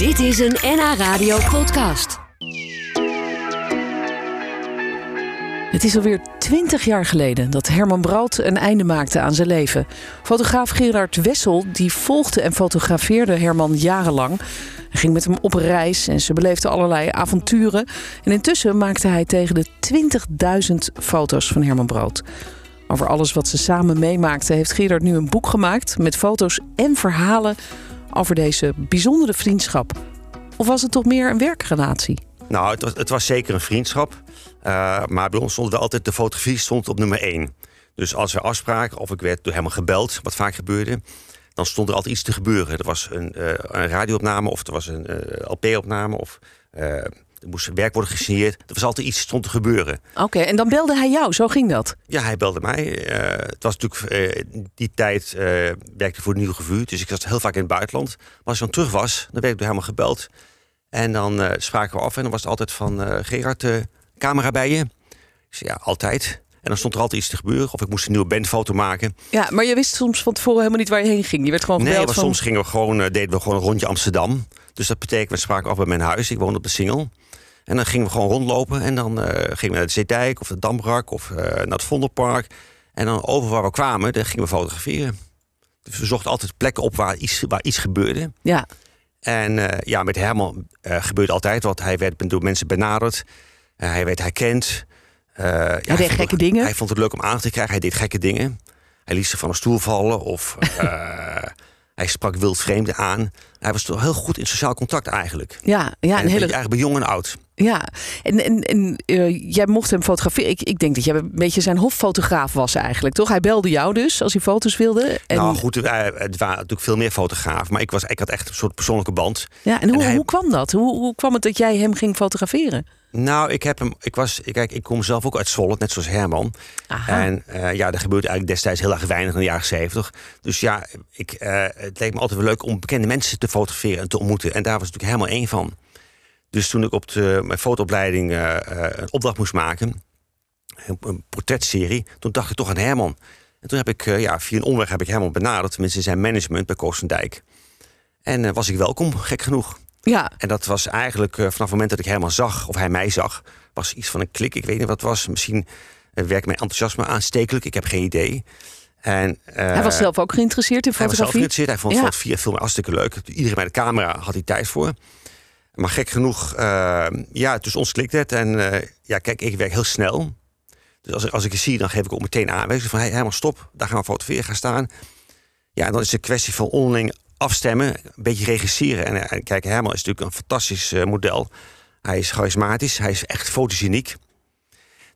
Dit is een NH Radio podcast. Het is alweer twintig jaar geleden dat Herman Brood een einde maakte aan zijn leven. Fotograaf Gerard Wessel die volgde en fotografeerde Herman jarenlang. Hij ging met hem op reis en ze beleefden allerlei avonturen. En intussen maakte hij tegen de 20.000 foto's van Herman Brood. Over alles wat ze samen meemaakten heeft Gerard nu een boek gemaakt... met foto's en verhalen over deze bijzondere vriendschap. Of was het toch meer een werkrelatie? Nou, het was, het was zeker een vriendschap. Uh, maar bij ons stond altijd de fotografie stond op nummer één. Dus als we afspraken of ik werd door helemaal gebeld, wat vaak gebeurde, dan stond er altijd iets te gebeuren. Er was een, uh, een radioopname of er was een uh, LP-opname of er moest werk worden gesigneerd. Er was altijd iets stond te gebeuren. Oké, okay, en dan belde hij jou, zo ging dat? Ja, hij belde mij. het was natuurlijk die tijd werkte voor de Nieuwe Revue, dus ik zat heel vaak in het buitenland. Maar als ik dan terug was, dan werd ik door helemaal gebeld. En dan spraken we af en dan was het altijd van Gerard camera bij je? Ik zei, ja, altijd. En dan stond er altijd iets te gebeuren. Of ik moest een nieuwe bandfoto maken. Ja, maar je wist soms van tevoren helemaal niet waar je heen ging. Je werd gewoon gebeld Nee, maar van... soms gingen we gewoon, uh, deden we gewoon een rondje Amsterdam. Dus dat betekent, we spraken af bij mijn huis. Ik woonde op de Singel. En dan gingen we gewoon rondlopen. En dan uh, gingen we naar de Zeedijk of de Dambrak of uh, naar het Vondelpark. En dan over waar we kwamen, daar gingen we fotograferen. Dus we zochten altijd plekken op waar iets, waar iets gebeurde. Ja. En uh, ja, met Herman gebeurde altijd wat. Hij werd door mensen benaderd. Hij werd herkend. Hij ja, deed gekke het, dingen. Hij vond het leuk om aan te krijgen. Hij deed gekke dingen. Hij liet zich van een stoel vallen. Of hij sprak wildvreemden aan. Hij was toch heel goed in sociaal contact eigenlijk. Ja, ja en een hele... eigenlijk bij jong en oud. Ja, en, en, en uh, jij mocht hem fotograferen. Ik, ik denk dat jij een beetje zijn hoffotograaf was eigenlijk, toch? Hij belde jou dus als hij foto's wilde. En... Nou goed, het waren natuurlijk veel meer fotografen. Maar ik, was, ik had echt een soort persoonlijke band. Ja, en, hoe, en hij... hoe kwam dat? Hoe, hoe kwam het dat jij hem ging fotograferen? Nou, ik heb hem. Ik was. Kijk, ik kom zelf ook uit Zwolle, net zoals Herman. Aha. En uh, ja, er gebeurde eigenlijk destijds heel erg weinig in de jaren zeventig. Dus ja, ik, uh, het leek me altijd wel leuk om bekende mensen te fotograferen en te ontmoeten. En daar was natuurlijk helemaal één van. Dus toen ik op de, mijn fotoopleiding uh, een opdracht moest maken, een, een, portretserie, toen dacht ik toch aan Herman. En toen heb ik, ja, via een omweg heb ik Herman benaderd, tenminste in zijn management bij Koos van Dijk. En was ik welkom, gek genoeg. Ja. En dat was eigenlijk uh, vanaf het moment dat ik Herman zag, of hij mij zag, was iets van een klik. Ik weet niet wat het was. Misschien uh, werkt mijn enthousiasme aanstekelijk. Ik heb geen idee. En, uh, hij was zelf ook geïnteresseerd in fotografie. Hij was zelf geïnteresseerd. Hij vond ja. fotografie film hartstikke leuk. Iedereen bij de camera had hij tijd voor. Maar gek genoeg, ja, tussen ons klikt het. En ja, kijk, ik werk heel snel. Dus als, als ik je zie, dan geef ik ook meteen aanwijzing van... Hey, Herman, stop, daar gaan we fotograferen gaan staan. Ja, en dan is het een kwestie van onderling afstemmen, een beetje regisseren. En, en kijk, Herman is natuurlijk een fantastisch uh, model. Hij is charismatisch, hij is echt fotogeniek.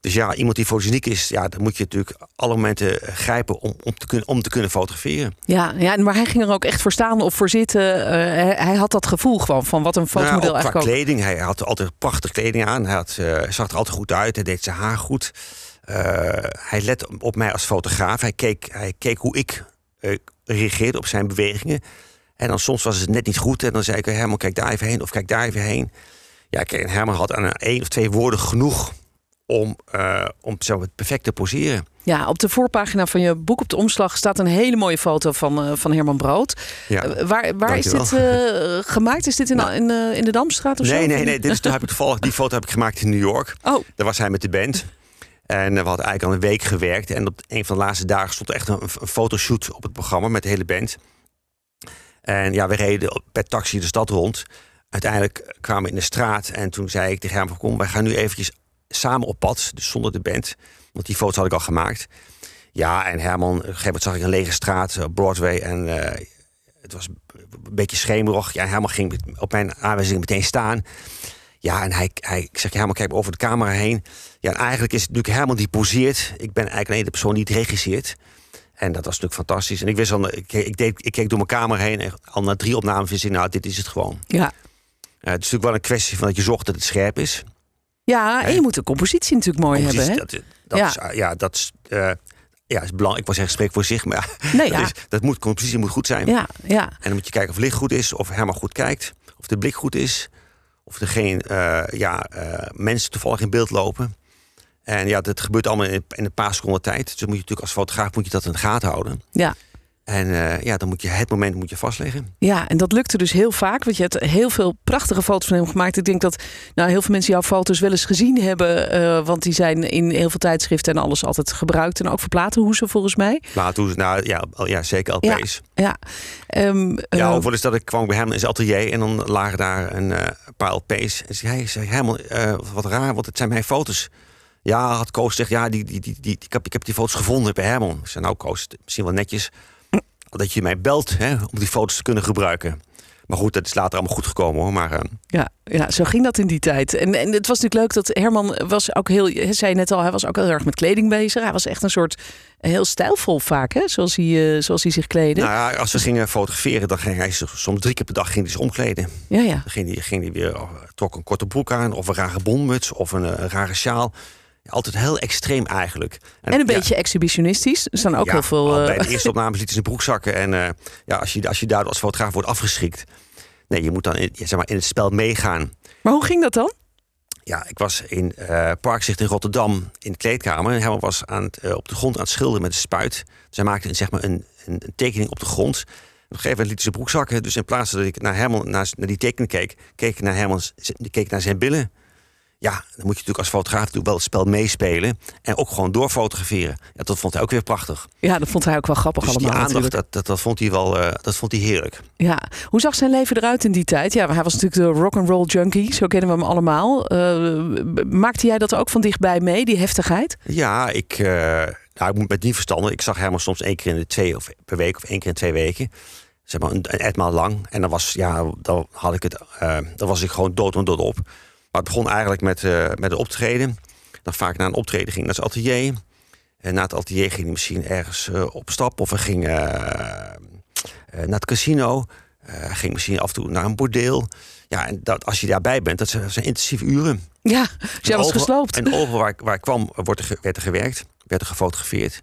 Dus ja, iemand die fotogeniek is, ja, dan moet je natuurlijk alle momenten grijpen om, om, te, kunnen, om te kunnen fotograferen. Ja, ja, maar hij ging er ook echt voor staan of voor zitten. Uh, hij, hij, had dat gevoel gewoon van wat een fotomodel nou, eigenlijk qua ook. kleding, hij had altijd prachtige kleding aan. Hij had, uh, zag er altijd goed uit, hij deed zijn haar goed. Uh, hij let op mij als fotograaf. Hij keek, hij keek hoe ik reageerde op zijn bewegingen. En dan soms was het net niet goed. En dan zei ik, Herman, kijk daar even heen of kijk daar even heen. Ja, kijk, Herman had aan één of twee woorden genoeg om, uh, om zo het perfecte poseren. Ja, op de voorpagina van je boek op de omslag staat een hele mooie foto van, uh, van Herman Brood. Ja, uh, waar waar is dit gemaakt? Is dit in, nou, in, in, de Damstraat of nee, zo? Nee, nee, dit is, heb ik toevallig, die foto heb ik gemaakt in New York. Oh. Daar was hij met de band. En we hadden eigenlijk al een week gewerkt. En op een van de laatste dagen stond echt een, een fotoshoot op het programma met de hele band. En ja, we reden per taxi de stad rond. Uiteindelijk kwamen we in de straat en toen zei ik tegen hem: Kom, wij gaan nu eventjes samen op pad, dus zonder de band. Want die foto's had ik al gemaakt. Ja, en Herman, op een gegeven moment zag ik een lege straat, Broadway. En uh, het was een beetje schemerig. Ja, Herman ging op mijn aanwijzing meteen staan. Ja, en hij, hij, ik zeg, Herman, kijk over de camera heen. Ja, en eigenlijk is het natuurlijk Herman die poseert. Ik ben eigenlijk alleen de persoon die het regisseert. En dat was natuurlijk fantastisch. En ik wist al, ik, ik, deed, ik keek door mijn kamer heen en al na drie opnames wist ik, nou, dit is het gewoon. Ja. Uh, het is natuurlijk wel een kwestie van dat je zorgt dat het scherp is. Ja, en je moet de compositie natuurlijk mooi compositie, hebben. Hè? Dat, dat ja. Is, uh, ja, dat is, uh, ja, is belangrijk. Ik was zeggen, spreek voor zich, maar nee, ja. dat, is, dat moet, compositie moet goed zijn. Ja, ja. En dan moet je kijken of licht goed is, of Herman goed kijkt, of de blik goed is, of er geen ja, mensen toevallig in beeld lopen. En ja, dat gebeurt allemaal in, in een paar seconden tijd. Dus moet je natuurlijk als fotograaf moet je dat in de gaten houden. Ja. En eh, ja, dan moet je het moment moet je vastleggen. Ja, en dat lukte dus heel vaak. Want je hebt heel veel prachtige foto's van hem gemaakt. Ik denk dat nou, heel veel mensen jouw foto's wel eens gezien hebben. eh, want die zijn in heel veel tijdschriften en alles altijd gebruikt. En ook voor platenhoezen volgens mij. Laten nou ja, ja, zeker LP's. Ja, Ehm, Ja, eh, ook wel eens dat ik kwam bij hem in zijn atelier en dan lagen daar een paar LP's. En zei hij, zei helemaal wat raar, want het zijn mijn foto's. Ja, had Koos gezegd, ja, die, die, die, die, ik, heb, ik heb die foto's gevonden bij Herman. Ik zei, nou Koos, misschien wel netjes dat je mij belt hè, om die foto's te kunnen gebruiken. Maar goed, dat is later allemaal goed gekomen hoor. Maar eh, Ja, ja, zo ging dat in die tijd. En, en het was natuurlijk leuk dat Herman was ook heel, hij zei net al, hij was ook heel erg met kleding bezig. Hij was echt een soort heel stijlvol vaak, hè, zoals hij, eh, zoals hij zich kleedde. nou ja, als we gingen fotograferen, dan ging hij zich soms drie keer per dag ging hij zich omkleden. ja, ja. Dan ging hij, ging hij weer, trok een korte broek aan, of een rare bonmuts, of een, eh, een rare sjaal. Altijd heel extreem eigenlijk. En een ja, beetje exhibitionistisch. Er staan ook ja, heel veel. eh, Bij de eerste opname liet hij zijn broek zakken. En eh, ja, als je, als je daardoor als fotograaf wordt afgeschikt. Nee, je moet dan in, zeg maar, in het spel meegaan. Maar hoe ging dat dan? Ja, ik was in eh Parkzicht in Rotterdam in de kleedkamer. En Herman was aan het, op de grond aan het schilderen met een spuit. Dus hij maakte een, zeg maar een, een, een tekening op de grond. Op een gegeven moment liet hij zijn broek zakken. Dus in plaats dat ik naar Herman, naar, naar die tekening keek, keek ik naar Herman, keek naar zijn billen. Ja, dan moet je natuurlijk als fotograaf natuurlijk wel het spel meespelen. En ook gewoon doorfotograferen. Ja, dat vond hij ook weer prachtig. Ja, dat vond hij ook wel grappig Dus die allemaal. aandacht, natuurlijk. dat, dat, dat, vond hij wel, eh, dat vond hij heerlijk. Ja, hoe zag zijn leven eruit in die tijd? Ja, hij was natuurlijk de rock and roll junkie, zo kennen we hem allemaal. Eh, maakte jij dat ook van dichtbij mee, die heftigheid? Ja, ik, eh, nou, ik moet met die verstanden. Ik zag Herman soms één keer in de twee of per week of één keer in twee weken. Zeg maar een, etmaal lang. En dan was, ja, dan had ik het, dan was ik gewoon dood en dood op. Maar het begon eigenlijk met, eh, met een optreden. Dan vaak na een optreden ging naar zijn atelier. En na het atelier ging hij misschien ergens eh, op stap. Of hij ging eh, naar het casino. Hij ging misschien af en toe naar een bordeel. Ja, en dat, als je daarbij bent, dat zijn, zijn intensieve uren. Ja, dus jij was gesloopt. En overal waar waar ik kwam, wordt er, werd er gewerkt, werd er gefotografeerd.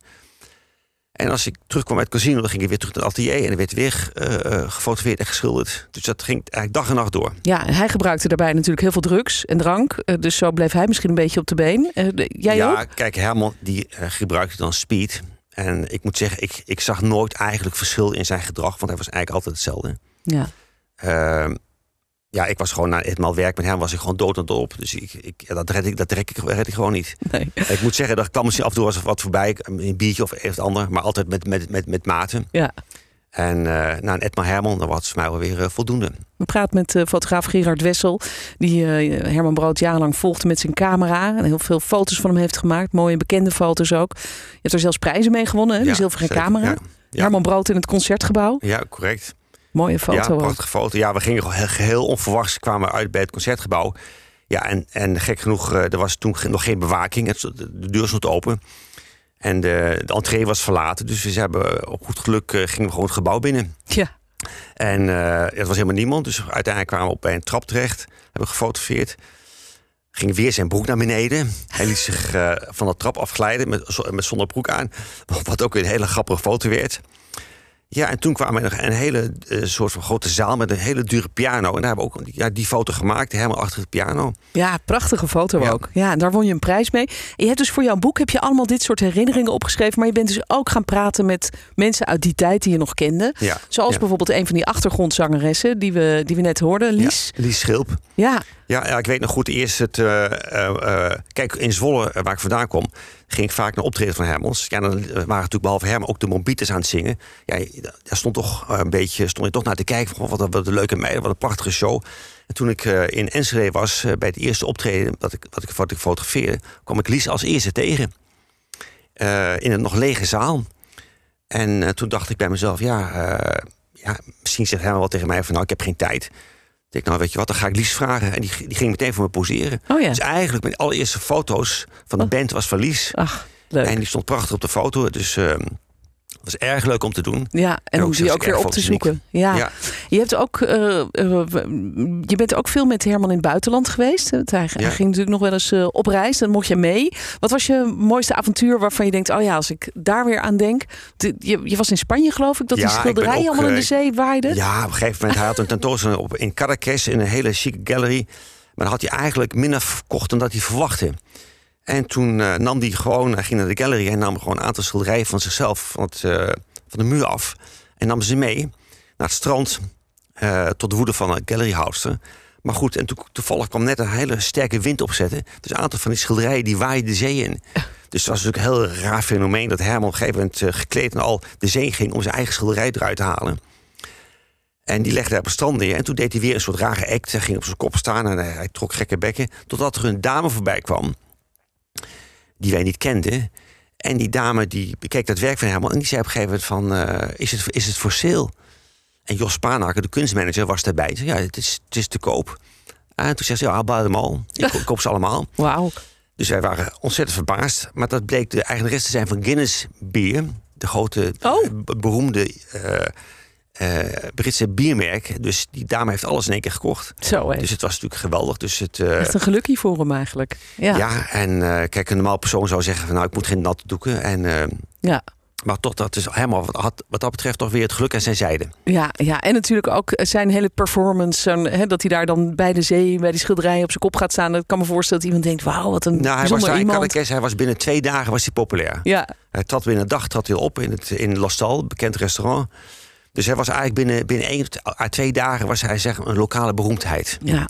En als ik terugkwam uit het casino, dan ging ik weer terug naar het atelier... en er werd weer eh, gefotografeerd en geschilderd. Dus dat ging eigenlijk dag en nacht door. Ja, en hij gebruikte daarbij natuurlijk heel veel drugs en drank. Eh, dus zo bleef hij misschien een beetje op de been. De- jij ja, ook? kijk, Herman die gebruikte dan speed. En ik moet zeggen, ik, ik zag nooit eigenlijk verschil in zijn gedrag... want hij was eigenlijk altijd hetzelfde. Ja. Ja, ik was gewoon na eenmaal werk met hem was ik gewoon dood en op. Dus ik, ik, dat, red ik, dat red ik, red ik gewoon niet. Nee. Ik moet zeggen, dat kwam misschien af en toe was er wat voorbij. Een biertje of of ander. Maar altijd met, met, met, met maten. Ja. En na een Edmar Herman, dan was het voor mij wel weer eh, voldoende. We praten met eh, fotograaf Gerard Wessel. Die Herman Brood jarenlang volgde met zijn camera. En heel veel foto's van hem heeft gemaakt. Mooie bekende foto's ook. Je hebt er zelfs prijzen mee gewonnen. Hè? de Ja, zilveren zeker, camera. Ja, ja. Herman Brood in het concertgebouw. ja correct. Mooie foto ja, prachtige foto. Ja, we gingen geheel onverwachts kwamen we uit bij het concertgebouw. Ja, en, en gek genoeg, eh, er was toen nog geen bewaking. Het, de deur stond open. En de, de entree was verlaten. Dus we hebben op goed geluk eh, gingen we gewoon het gebouw binnen. Ja. En eh, het was helemaal niemand. Dus uiteindelijk kwamen we op bij een trap terecht. Hebben gefotografeerd. Ging weer zijn broek naar beneden. Hij liet zich eh, van de trap afglijden met, met zonder broek aan. Wat ook weer een hele grappige foto werd. Ja, en toen kwamen we in een hele eh, soort van grote zaal met een hele dure piano. En daar hebben we ook ja, die foto gemaakt, helemaal achter de piano. Ja, prachtige foto Ja. ook. Ja, en daar won je een prijs mee. En je hebt dus voor jouw boek heb je allemaal dit soort herinneringen opgeschreven. Maar je bent dus ook gaan praten met mensen uit die tijd die je nog kende. Ja, Zoals ja. bijvoorbeeld een van die achtergrondzangeressen die we, die we net hoorden, Lies. Lies Schilp. Ja, Ja, ik weet nog goed, eerst het... eh, eh, kijk, in Zwolle, waar ik vandaan kom... ging ik vaak naar optreden van Hermans. Ja, dan waren natuurlijk behalve Herman ook de Mombites aan het zingen. Ja, daar stond toch eh, een beetje... stond je toch naar te kijken van wat, een- wat een leuke meiden, wat een prachtige show. En toen ik eh, in Enschede was, eh, bij het eerste optreden... dat ik, wat ik, wat ik fotografeerde, kwam ik Lies als eerste tegen. Eh, in een nog lege zaal. En eh, toen dacht ik bij mezelf, ja, eh, ja, misschien zegt Herman wel tegen mij van... nou, ik heb geen tijd. Ik denk, nou, weet je wat, dan ga ik Lies vragen. En die, die ging meteen voor me poseren. oh ja. Dus eigenlijk mijn allereerste foto's van de Oh. band was van Lies. Ach, leuk. En die stond prachtig op de foto. Dus ehm was erg leuk om te doen. ja, en ook om zelfs ook weer op te zoeken. Ja. Ja. Je, hebt ook, eh, eh, je bent ook veel met Herman in het buitenland geweest. Hij, Ja. ging natuurlijk nog wel eens eh, op reis. Dan mocht je mee. Wat was je mooiste avontuur waarvan je denkt... oh ja, als ik daar weer aan denk. De- je, je was in Spanje geloof ik. Dat Ja, die schilderijen allemaal in de zee waaiden. Ja, op een gegeven moment hij had een tentoonstelling op, in Caracas... in een hele chique gallery. Maar dan had hij eigenlijk minder verkocht dan dat hij verwachtte. En toen eh, nam hij gewoon... Hij ging naar de gallery en nam gewoon een aantal schilderijen van zichzelf... van het, eh, van de muur af. En nam ze mee naar het strand. eh, tot de woede van een galleryhouster. Maar goed, en to- toevallig kwam net een hele sterke wind opzetten. Dus een aantal van die schilderijen die waaiden de zee in. Dus het was natuurlijk een heel raar fenomeen dat Herman op een gegeven moment gekleed en al de zee ging om zijn eigen schilderij eruit te halen. En die legde hij op het strand neer. En toen deed hij weer een soort rare act. Hij ging op zijn kop staan en hij trok gekke bekken. Totdat er een dame voorbij kwam. Die wij niet kenden. En die dame die bekeek dat werk van Herman. En die zei op een gegeven moment van... eh, is, het, is het voor sale? En Jos Spaanaker, de kunstmanager, was daarbij. Zei, ja, het is, het is te koop. En toen zei ze, ja, I'll buy them all. Ik ko- koop ze allemaal. Wauw. Dus wij waren ontzettend verbaasd. Maar dat bleek de eigenares te zijn van Guinness Bier. De grote, Oh. eh, be- beroemde eh, eh, Britse biermerk. Dus die dame heeft alles in één keer gekocht. Zo. Dus het was natuurlijk geweldig. Dus het, eh, Echt een gelukkie voor hem eigenlijk. Ja. ja. en eh, kijk, een normaal persoon zou zeggen van nou, ik moet geen natte doeken. En, Ja. maar toch, dat is helemaal wat, dat betreft toch weer het geluk aan zijn zijde. Ja, ja, en natuurlijk ook zijn hele performance. zo'n, hè, dat hij daar dan bij de zee, bij die schilderijen op zijn kop gaat staan. Ik kan me voorstellen dat iemand denkt, wauw, wat een Nou, hij was in iemand. Hij was binnen twee dagen was hij populair. Ja, Hij trad binnen een dag trad hij op in, het, in Lostal, bekend restaurant. Dus hij was eigenlijk binnen, binnen één à twee dagen was hij zeg, een lokale beroemdheid. ja,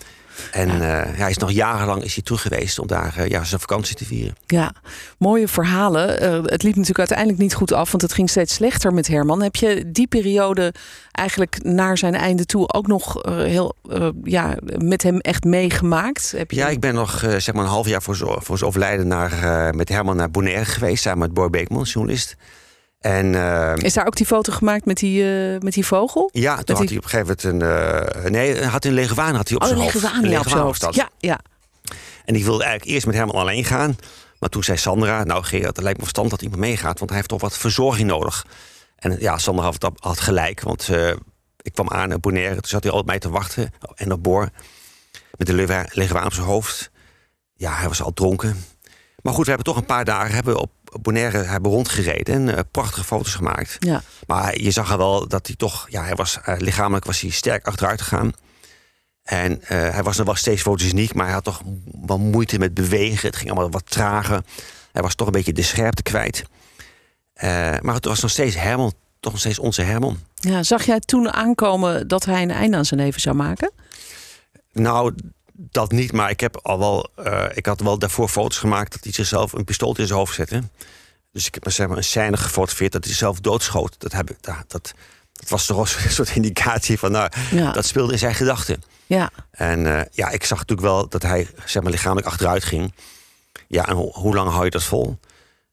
En eh, hij is nog jarenlang is hij terug geweest om daar eh, ja, zijn vakantie te vieren. ja. Mooie verhalen. Eh, het liep natuurlijk uiteindelijk niet goed af, want het ging steeds slechter met Herman. Heb je die periode eigenlijk naar zijn einde toe ook nog heel ja, met hem echt meegemaakt? Heb je... Ja, ik ben nog zeg maar een half jaar voor zijn voor zijn overlijden naar, met Herman naar Bonaire geweest, samen met Boy Beekman, journalist. En eh, Is daar ook die foto gemaakt met die, eh, met die vogel? ja, toen had hij op een gegeven moment een. eh, nee, hij had een leguaan had hij op Oh, zijn hoofd. leguaan Een ja, op zijn. Ja, ja. En die wilde eigenlijk eerst met Herman alleen gaan. Maar toen zei Sandra, nou Gerard, het lijkt me verstand dat iemand meegaat. Want hij heeft toch wat verzorging nodig. En ja, Sandra had, had gelijk. Want eh, ik kwam aan in Bonaire. Toen zat hij al op mij te wachten. En op Boor. Met de leguaan leguaan op zijn hoofd. Ja, hij was al dronken. Maar goed, we hebben toch een paar dagen hebben we op Bonaire hebben rondgereden. En eh, prachtige foto's gemaakt. ja. Maar je zag er wel dat hij toch, ja, hij was, eh, lichamelijk was hij sterk achteruit gegaan. En eh, hij was nog wel steeds fotogeniek, maar hij had toch wel moeite met bewegen. Het ging allemaal wat trager. Hij was toch een beetje de scherpte kwijt. Maar het was nog steeds Herman, toch nog steeds onze Herman. Ja, zag jij toen aankomen dat hij een einde aan zijn leven zou maken? Nou, dat niet, maar ik heb al wel, eh, ik had wel daarvoor foto's gemaakt dat hij zichzelf een pistool in zijn hoofd zette. Dus ik heb maar zeg maar een scène gefotografeerd dat hij zichzelf doodschoot. Dat, heb ik, dat, dat, dat was toch een soort indicatie van, nou, Ja, dat speelde in zijn gedachten. ja. En eh, ja, ik zag natuurlijk wel dat hij zeg maar, lichamelijk achteruit ging. Ja, en ho- hoe lang hou je dat vol?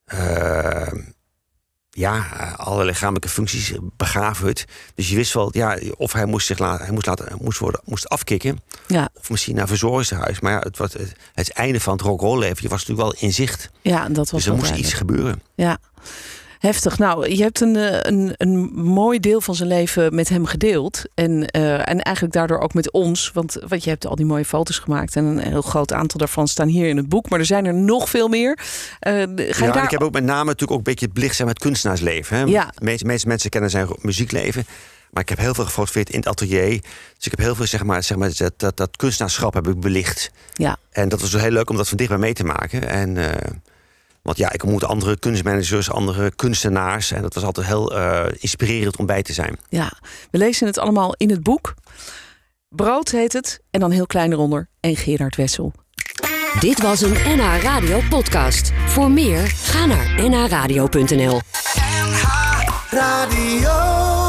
Eh, ja, eh, alle lichamelijke functies begraven het. Dus je wist wel, ja, of hij moest zich laten, hij moest laten, moest worden, moest afkicken, ja, of misschien naar verzorgingshuis. Maar ja, het, was, het, het einde van het rock'n'roll leven was natuurlijk wel in zicht. ja, dat was Dus er moest iets gebeuren. Ja, heftig. Nou, je hebt een, eh, een, een mooi deel van zijn leven met hem gedeeld. En, eh, en eigenlijk daardoor ook met ons. Want, want je hebt al die mooie foto's gemaakt. En een heel groot aantal daarvan staan hier in het boek. Maar er zijn er nog veel meer. Eh, ga je Ja, daar... ik heb ook met name natuurlijk ook een beetje het belicht zijn met kunstenaarsleven. Hè? Ja. De meeste, meeste mensen kennen zijn muziekleven. Maar ik heb heel veel gefotografeerd in het atelier. Dus ik heb heel veel, zeg maar, zeg maar dat, dat, dat kunstenaarschap heb ik belicht. Ja, En dat was heel leuk om dat van dichtbij mee te maken. En, want ja, ik ontmoette andere kunstmanagers, andere kunstenaars. En dat was altijd heel eh, inspirerend om bij te zijn. ja, we lezen het allemaal in het boek. Brood heet het. En dan heel klein eronder. En Gerard Wessel. Dit was een NH Radio podcast. Voor meer, ga naar nhradio.nl. Radio.